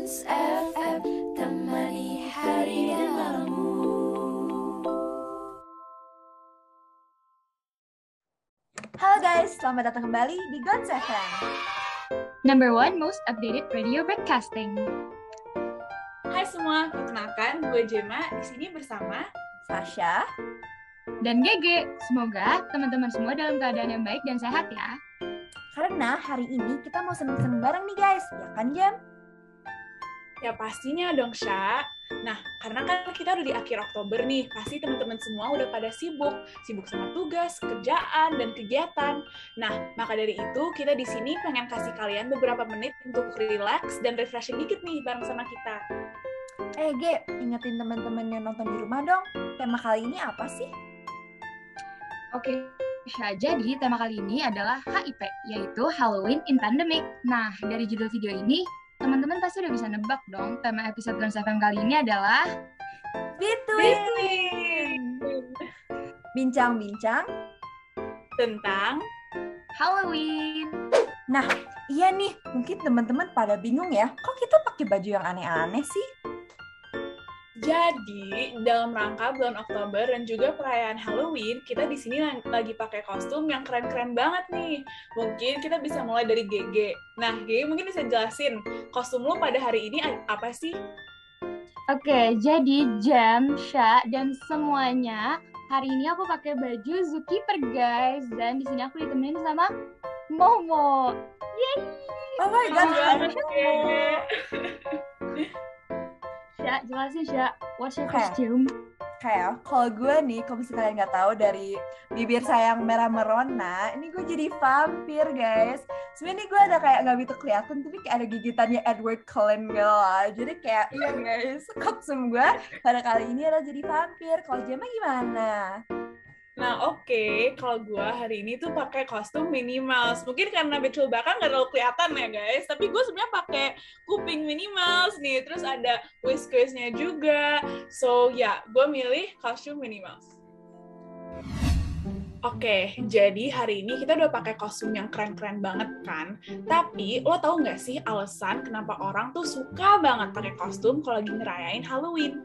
Gons FM Temani hari dan malammu Halo guys, selamat datang kembali di Gons FM. Number one most updated radio broadcasting. Hai semua, perkenalkan gue Jema di sini bersama Sasha, Dan GG, semoga teman-teman semua dalam keadaan yang baik dan sehat ya. karena hari ini kita mau seneng-seneng bareng nih guys, ya kan Jam? Ya pastinya dong Sya. Nah, karena kan kita udah di akhir Oktober nih, pasti teman-teman semua udah pada sibuk, sibuk sama tugas, kerjaan, dan kegiatan. Nah, maka dari itu kita di sini pengen kasih kalian beberapa menit untuk relax dan refreshing dikit nih bareng sama kita. Eh Ge, ingetin teman-teman yang nonton di rumah dong, tema kali ini apa sih? Oke, Syah, jadi tema kali ini adalah HIP, yaitu Halloween in Pandemic. Nah, dari judul video ini, teman-teman pasti udah bisa nebak dong, tema episode Gons FM kali ini adalah Between! Bincang-bincang, Tentang Halloween. iya nih, mungkin teman-teman pada bingung ya, kok kita pakai baju yang aneh-aneh sih? Jadi, dalam rangka bulan Oktober dan juga perayaan Halloween, kita di sini lagi pakai kostum yang keren-keren banget nih. Mungkin kita bisa mulai dari GG. Nah, GG mungkin bisa jelasin, kostum lu pada hari ini apa sih? Oke, jadi Jam, Syah, dan semuanya hari ini aku pakai baju Zookeeper guys, dan di sini aku ditemenin sama Momo. Yeay! Oh my god, Keren Syah, jelasin Syah, what's your Oke. costume? kayak kalau gue nih, kalau misalnya kalian nggak tahu dari bibir saya yang merah merona, ini gue jadi vampir guys. Sebenarnya gue ada kayak nggak begitu kelihatan, tapi kayak ada gigitannya Edward Cullen gitu lah. Jadi kayak iya guys, kostum gue pada kali ini adalah jadi vampir. Kalau Jema gimana? Nah, oke, kalau gua hari ini tuh pakai kostum Mouse. Mungkin karena betul bahkan nggak terlalu kelihatan ya, guys. Tapi gue sebenarnya pakai kuping Mouse nih. Terus ada whiskersnya juga. So, ya, gue milih kostum Mouse. Oke, jadi hari ini kita udah pakai kostum yang keren-keren banget kan. Tapi lo tau nggak sih alasan kenapa orang tuh suka banget pakai kostum kalau lagi ngerayain Halloween?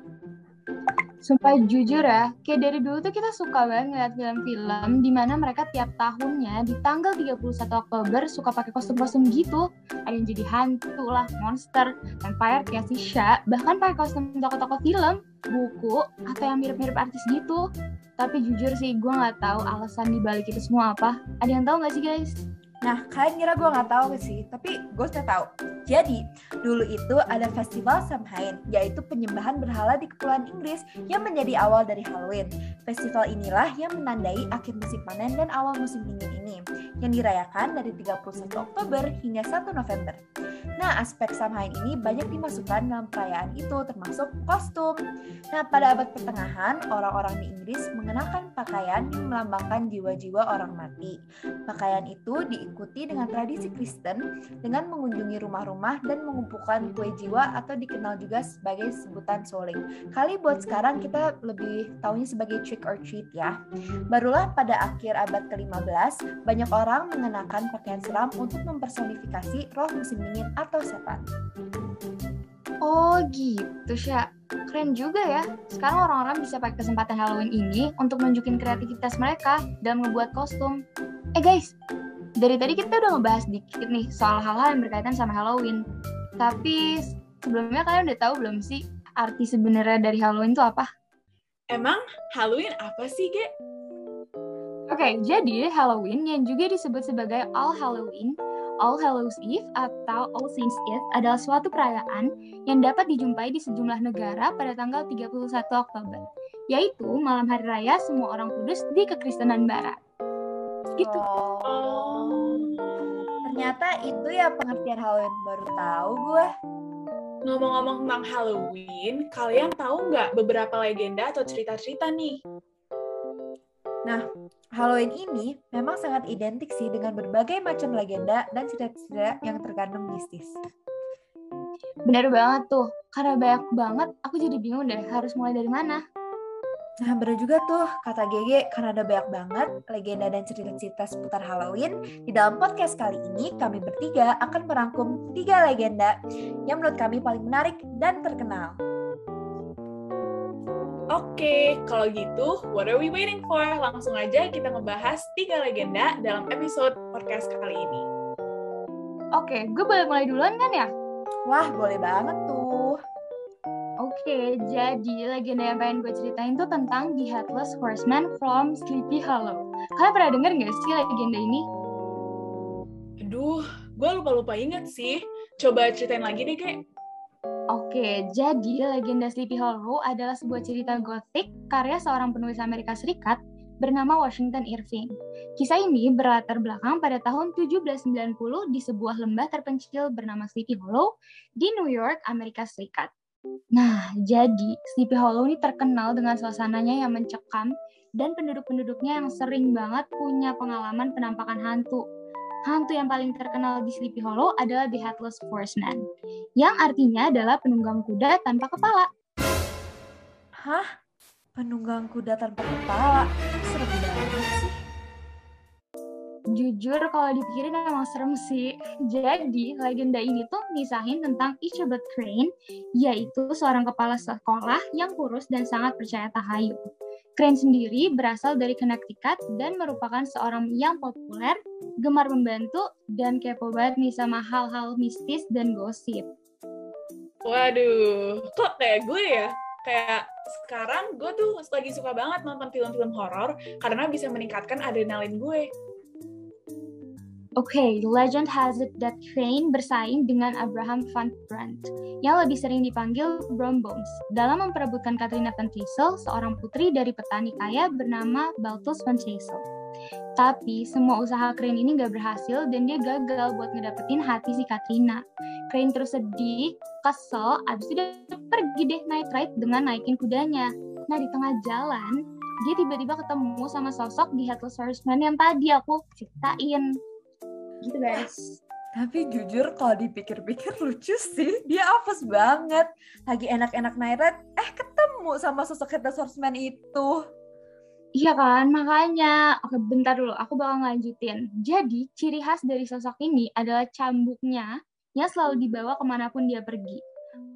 Sumpah jujur ya, kayak dari dulu tuh kita suka banget ngeliat film-film di mana mereka tiap tahunnya di tanggal 31 Oktober suka pakai kostum-kostum gitu. Ada yang jadi hantu lah, monster, vampire kayak si Sha, bahkan pakai kostum tokoh-tokoh film, buku, atau yang mirip-mirip artis gitu. Tapi jujur sih, gue nggak tahu alasan dibalik itu semua apa. Ada yang tahu nggak sih guys? Nah, kalian kira gue nggak tahu sih, tapi gue sudah tahu. Jadi, dulu itu ada festival Samhain, yaitu penyembahan berhala di Kepulauan Inggris yang menjadi awal dari Halloween. Festival inilah yang menandai akhir musim panen dan awal musim dingin ini, yang dirayakan dari 31 Oktober hingga 1 November. Nah, aspek Samhain ini banyak dimasukkan dalam perayaan itu, termasuk kostum. Nah, pada abad pertengahan, orang-orang di Inggris mengenakan pakaian yang melambangkan jiwa-jiwa orang mati. Pakaian itu diikuti dengan tradisi Kristen dengan mengunjungi rumah-rumah dan mengumpulkan kue jiwa atau dikenal juga sebagai sebutan soling. Kali buat sekarang kita lebih taunya sebagai trick or treat ya. Barulah pada akhir abad ke-15, banyak orang mengenakan pakaian seram untuk mempersonifikasi roh musim dingin atau setan. Oh gitu, Sya. Keren juga ya. Sekarang orang-orang bisa pakai kesempatan Halloween ini untuk nunjukin kreativitas mereka dalam membuat kostum. Eh guys, dari tadi kita udah ngebahas dikit nih soal hal-hal yang berkaitan sama Halloween. Tapi sebelumnya kalian udah tahu belum sih arti sebenarnya dari Halloween itu apa? Emang Halloween apa sih, Ge? Oke, jadi Halloween yang juga disebut sebagai All Halloween, All Hallows Eve atau All Saints Eve adalah suatu perayaan yang dapat dijumpai di sejumlah negara pada tanggal 31 Oktober, yaitu malam hari raya semua orang kudus di kekristenan barat. Gitu. Oh. Ternyata itu ya pengertian Halloween baru tahu gue. Ngomong-ngomong tentang Halloween, kalian tahu nggak beberapa legenda atau cerita-cerita nih? Halloween ini memang sangat identik sih dengan berbagai macam legenda dan cerita-cerita yang terkandung mistis. Bener banget tuh, karena banyak banget, aku jadi bingung deh harus mulai dari mana. Nah, bener juga tuh kata GG karena ada banyak banget legenda dan cerita-cerita seputar Halloween. Di dalam podcast kali ini, kami bertiga akan merangkum tiga legenda yang menurut kami paling menarik dan terkenal. Oke, kalau gitu, what are we waiting for? Langsung aja kita ngebahas tiga legenda dalam episode podcast kali ini. Oke, gue boleh mulai duluan kan ya? Wah, boleh banget tuh. Oke, jadi legenda yang pengen gue ceritain tuh tentang The Headless Horseman from Sleepy Hollow. Kalian pernah denger nggak sih legenda ini? Aduh, gue lupa-lupa inget sih. Coba ceritain lagi deh, Kak. Oke, jadi legenda Sleepy Hollow adalah sebuah cerita gotik karya seorang penulis Amerika Serikat bernama Washington Irving. Kisah ini berlatar belakang pada tahun 1790 di sebuah lembah terpencil bernama Sleepy Hollow di New York, Amerika Serikat. Nah, jadi Sleepy Hollow ini terkenal dengan suasananya yang mencekam dan penduduk-penduduknya yang sering banget punya pengalaman penampakan hantu. Hantu yang paling terkenal di Sleepy Hollow adalah The Headless Horseman, yang artinya adalah penunggang kuda tanpa kepala. Hah? Penunggang kuda tanpa kepala? Serem banget sih. Jujur kalau dipikirin emang serem sih. Jadi legenda ini tuh misahin tentang Ichabod Crane, yaitu seorang kepala sekolah yang kurus dan sangat percaya tahayul. Crane sendiri berasal dari Connecticut dan merupakan seorang yang populer, gemar membantu, dan kepo banget nih sama hal-hal mistis dan gosip. Waduh, kok kayak gue ya? Kayak sekarang gue tuh lagi suka banget nonton film-film horor karena bisa meningkatkan adrenalin gue. Okay, legend has it that Crane bersaing dengan Abraham Van Brandt, yang lebih sering dipanggil Brom Bones, dalam memperebutkan Katrina Van Tassel, seorang putri dari petani kaya bernama Baltus Van Tassel. Tapi semua usaha Crane ini gak berhasil dan dia gagal buat ngedapetin hati si Katrina. Crane terus sedih, kesel, abis itu dia pergi deh night ride dengan naikin kudanya. Nah di tengah jalan, dia tiba-tiba ketemu sama sosok di Headless Horseman yang tadi aku ceritain gitu guys. Tapi jujur kalau dipikir-pikir lucu sih, dia apes banget. Lagi enak-enak nairat, eh ketemu sama sosok Headless Horseman itu. Iya kan, makanya. Oke, bentar dulu, aku bakal lanjutin. Jadi, ciri khas dari sosok ini adalah cambuknya yang selalu dibawa ke mana pun dia pergi.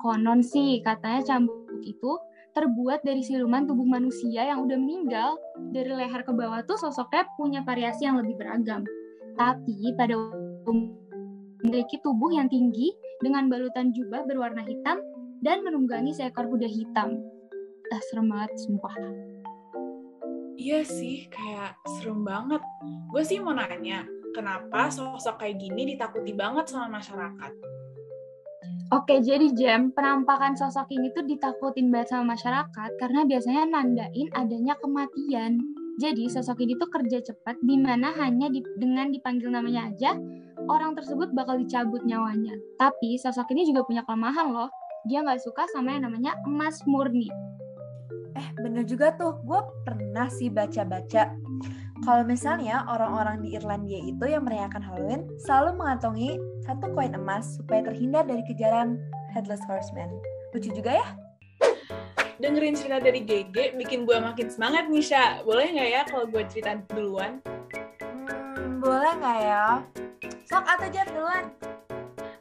Konon sih, katanya cambuk itu terbuat dari siluman tubuh manusia yang udah meninggal. Dari leher ke bawah tuh sosoknya punya variasi yang lebih beragam tapi pada memiliki tubuh yang tinggi dengan balutan jubah berwarna hitam dan menunggangi seekor kuda hitam. Ah, serem banget, sumpah. Iya sih, kayak serem banget. Gue sih mau nanya, kenapa sosok kayak gini ditakuti banget sama masyarakat? Oke, jadi Jam, penampakan sosok ini tuh ditakutin banget sama masyarakat karena biasanya nandain adanya kematian. Jadi sosok ini tuh kerja cepat di mana hanya di, dengan dipanggil namanya aja orang tersebut bakal dicabut nyawanya. Tapi sosok ini juga punya kelemahan loh. Dia nggak suka sama yang namanya emas murni. Eh bener juga tuh, gue pernah sih baca-baca. Kalau misalnya orang-orang di Irlandia itu yang merayakan Halloween selalu mengantongi satu koin emas supaya terhindar dari kejaran Headless Horseman. Lucu juga ya? Dengerin cerita dari GG bikin gue makin semangat nih, Sya. Boleh nggak ya kalau gue cerita duluan? Hmm, boleh nggak ya? Sok atau aja duluan.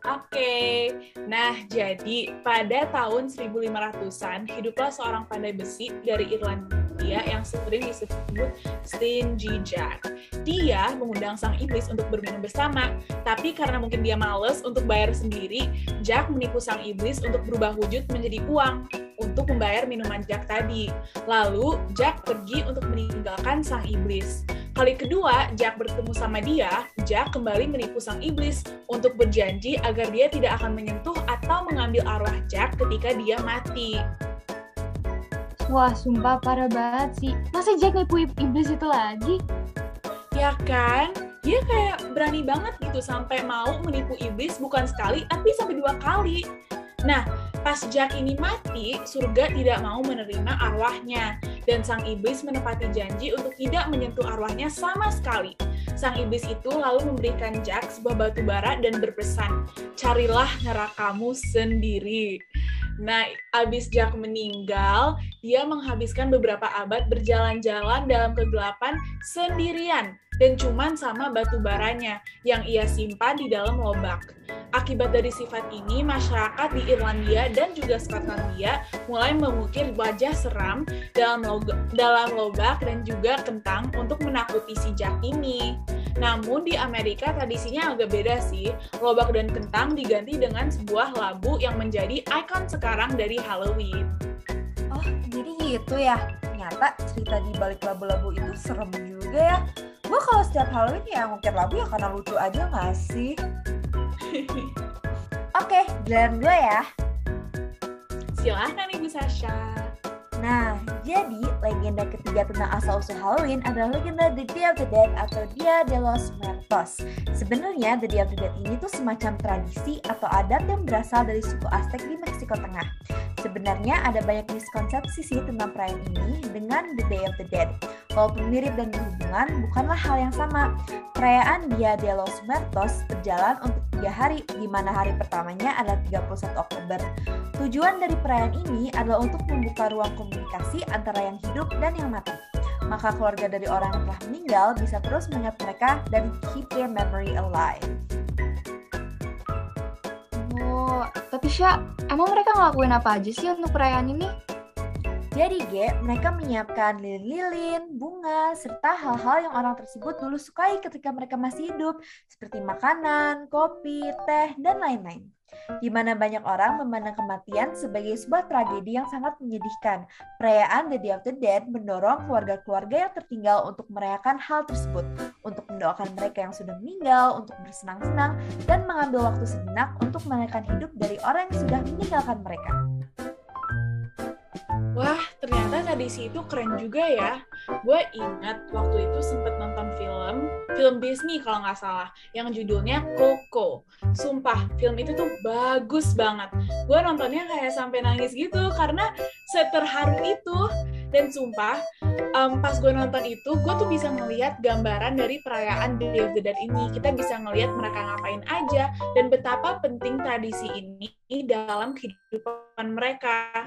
Oke, nah jadi pada tahun 1500-an hiduplah seorang pandai besi dari Irlandia yang sering disebut Stingy Jack. Dia mengundang sang iblis untuk bermain bersama, tapi karena mungkin dia males untuk bayar sendiri, Jack menipu sang iblis untuk berubah wujud menjadi uang untuk membayar minuman Jack tadi. Lalu, Jack pergi untuk meninggalkan sang iblis. Kali kedua, Jack bertemu sama dia, Jack kembali menipu sang iblis untuk berjanji agar dia tidak akan menyentuh atau mengambil arwah Jack ketika dia mati. Wah, sumpah parah banget sih. Masa Jack nipu iblis itu lagi? Ya kan? Dia kayak berani banget gitu sampai mau menipu iblis bukan sekali, tapi sampai dua kali. Nah, pas Jack ini mati, surga tidak mau menerima arwahnya, dan sang iblis menepati janji untuk tidak menyentuh arwahnya sama sekali. Sang iblis itu lalu memberikan Jack sebuah batu bara dan berpesan, carilah nerakamu sendiri. Nah, abis Jack meninggal, dia menghabiskan beberapa abad berjalan-jalan dalam kegelapan sendirian dan cuman sama batu baranya yang ia simpan di dalam lobak. Akibat dari sifat ini, masyarakat di Irlandia dan juga Skotlandia mulai mengukir wajah seram dalam, dalam lobak dan juga kentang untuk menakuti si Jack ini. Namun di Amerika tradisinya agak beda sih. Lobak dan kentang diganti dengan sebuah labu yang menjadi ikon sekarang dari Halloween. Oh, jadi gitu ya. Ternyata cerita di balik labu-labu itu serem juga ya. Gue kalau setiap Halloween ya ngukir labu ya karena lucu aja gak sih? Oke, giliran gue ya. Silahkan Ibu Sasha. Nah, jadi legenda ketiga tentang asal-usul Halloween adalah legenda The Day of the Dead atau Dia de los Muertos. Sebenarnya The Day of the Dead ini tuh semacam tradisi atau adat yang berasal dari suku Aztec di Meksiko Tengah. Sebenarnya ada banyak miskonsepsi sih tentang perayaan ini dengan The Day of the Dead. Walaupun mirip dan berhubungan, bukanlah hal yang sama. Perayaan Dia de los Muertos berjalan untuk tiga hari, di mana hari pertamanya adalah 31 Oktober. Tujuan dari perayaan ini adalah untuk membuka ruang antara yang hidup dan yang mati. Maka keluarga dari orang yang telah meninggal bisa terus mengingat mereka dan keep their memory alive. Oh, tapi Sya, emang mereka ngelakuin apa aja sih untuk perayaan ini? Jadi G, mereka menyiapkan lilin-lilin, bunga, serta hal-hal yang orang tersebut dulu sukai ketika mereka masih hidup, seperti makanan, kopi, teh, dan lain-lain. Di mana banyak orang memandang kematian sebagai sebuah tragedi yang sangat menyedihkan. Perayaan The Day of the Dead mendorong keluarga-keluarga yang tertinggal untuk merayakan hal tersebut, untuk mendoakan mereka yang sudah meninggal, untuk bersenang-senang, dan mengambil waktu sejenak untuk menaikkan hidup dari orang yang sudah meninggalkan mereka. Wah, ternyata tradisi itu keren juga ya. Gue ingat waktu itu sempet nonton film, film Disney kalau nggak salah, yang judulnya Coco. Sumpah, film itu tuh bagus banget. Gue nontonnya kayak sampai nangis gitu, karena seterharu itu. Dan sumpah, um, pas gue nonton itu, gue tuh bisa ngelihat gambaran dari perayaan Day of the Dead ini. Kita bisa ngelihat mereka ngapain aja, dan betapa penting tradisi ini dalam kehidupan mereka.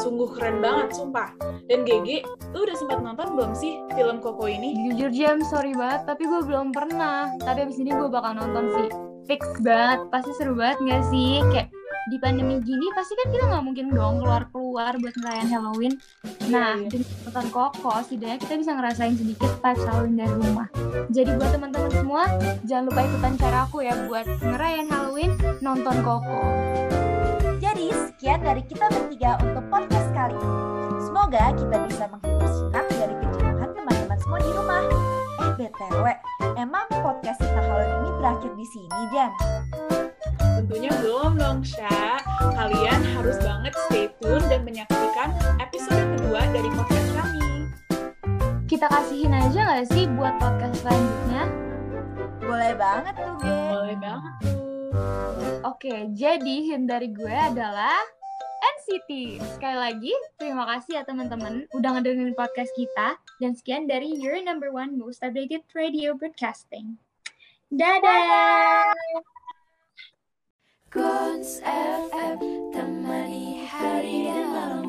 Sungguh keren banget, sumpah. Dan GG, lu udah sempat nonton belum sih film Koko ini? Jujur Jam, sorry banget, tapi gue belum pernah. Tapi abis ini gue bakal nonton sih. Fix banget, pasti seru banget gak sih? Kayak di pandemi gini pasti kan kita nggak mungkin dong keluar-keluar buat ngerayain Halloween. Nah, Iya, iya. dengan nonton Koko, setidaknya kita bisa ngerasain sedikit vibes Halloween dari rumah. Jadi buat teman-teman semua, jangan lupa ikutan cara aku ya buat ngerayain Halloween, nonton Koko. Jadi sekian dari kita bertiga untuk podcast kali ini. Semoga kita bisa menghibur sejenak dari kejenuhan teman-teman semua di rumah. Eh BTW, emang podcast tentang Halloween ini berakhir di sini, Jan? Tentunya belum dong, Sya. Kalian harus banget stay tune dan menyaksikan episode kedua dari podcast kami. Kita kasihin aja gak sih buat podcast selanjutnya? Boleh banget tuh, Gen. Boleh banget tuh. Oke, jadi hint dari gue adalah NCT. Sekali lagi, terima kasih ya teman-teman udah ngedengerin podcast kita. Dan sekian dari your number one most updated radio broadcasting. Dadah! Guns FM temani hari dan malam